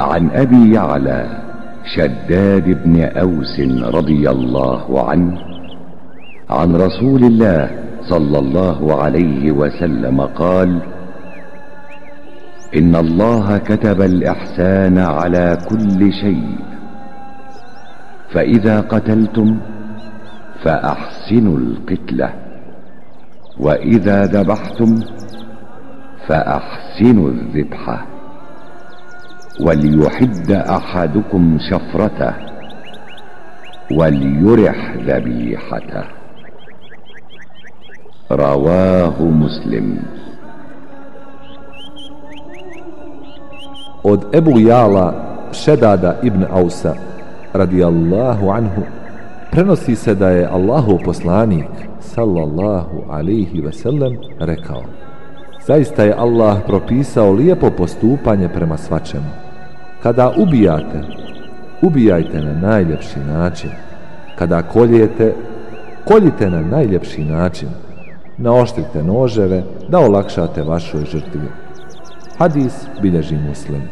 عن أبي يعلى شداد بن أوس رضي الله عنه عن رسول الله صلى الله عليه وسلم قال إن الله كتب الإحسان على كل شيء فإذا قتلتم فأحسنوا القتلة وإذا ذبحتم فأحسنوا الذبحة. وليحد احدكم شفرته وليرح ذبيحته رواه مسلم od Ebu Jala Šedada ibn Ausa radijallahu anhu prenosi se da je Allahu poslanik sallallahu alaihi ve sellem rekao Zaista je Allah propisao lijepo postupanje prema svačemu. Kada ubijate, ubijajte na najljepši način. Kada koljete, koljite na najljepši način. Naoštrite noževe da olakšate vašoj žrtvi. Hadis bilježi muslim.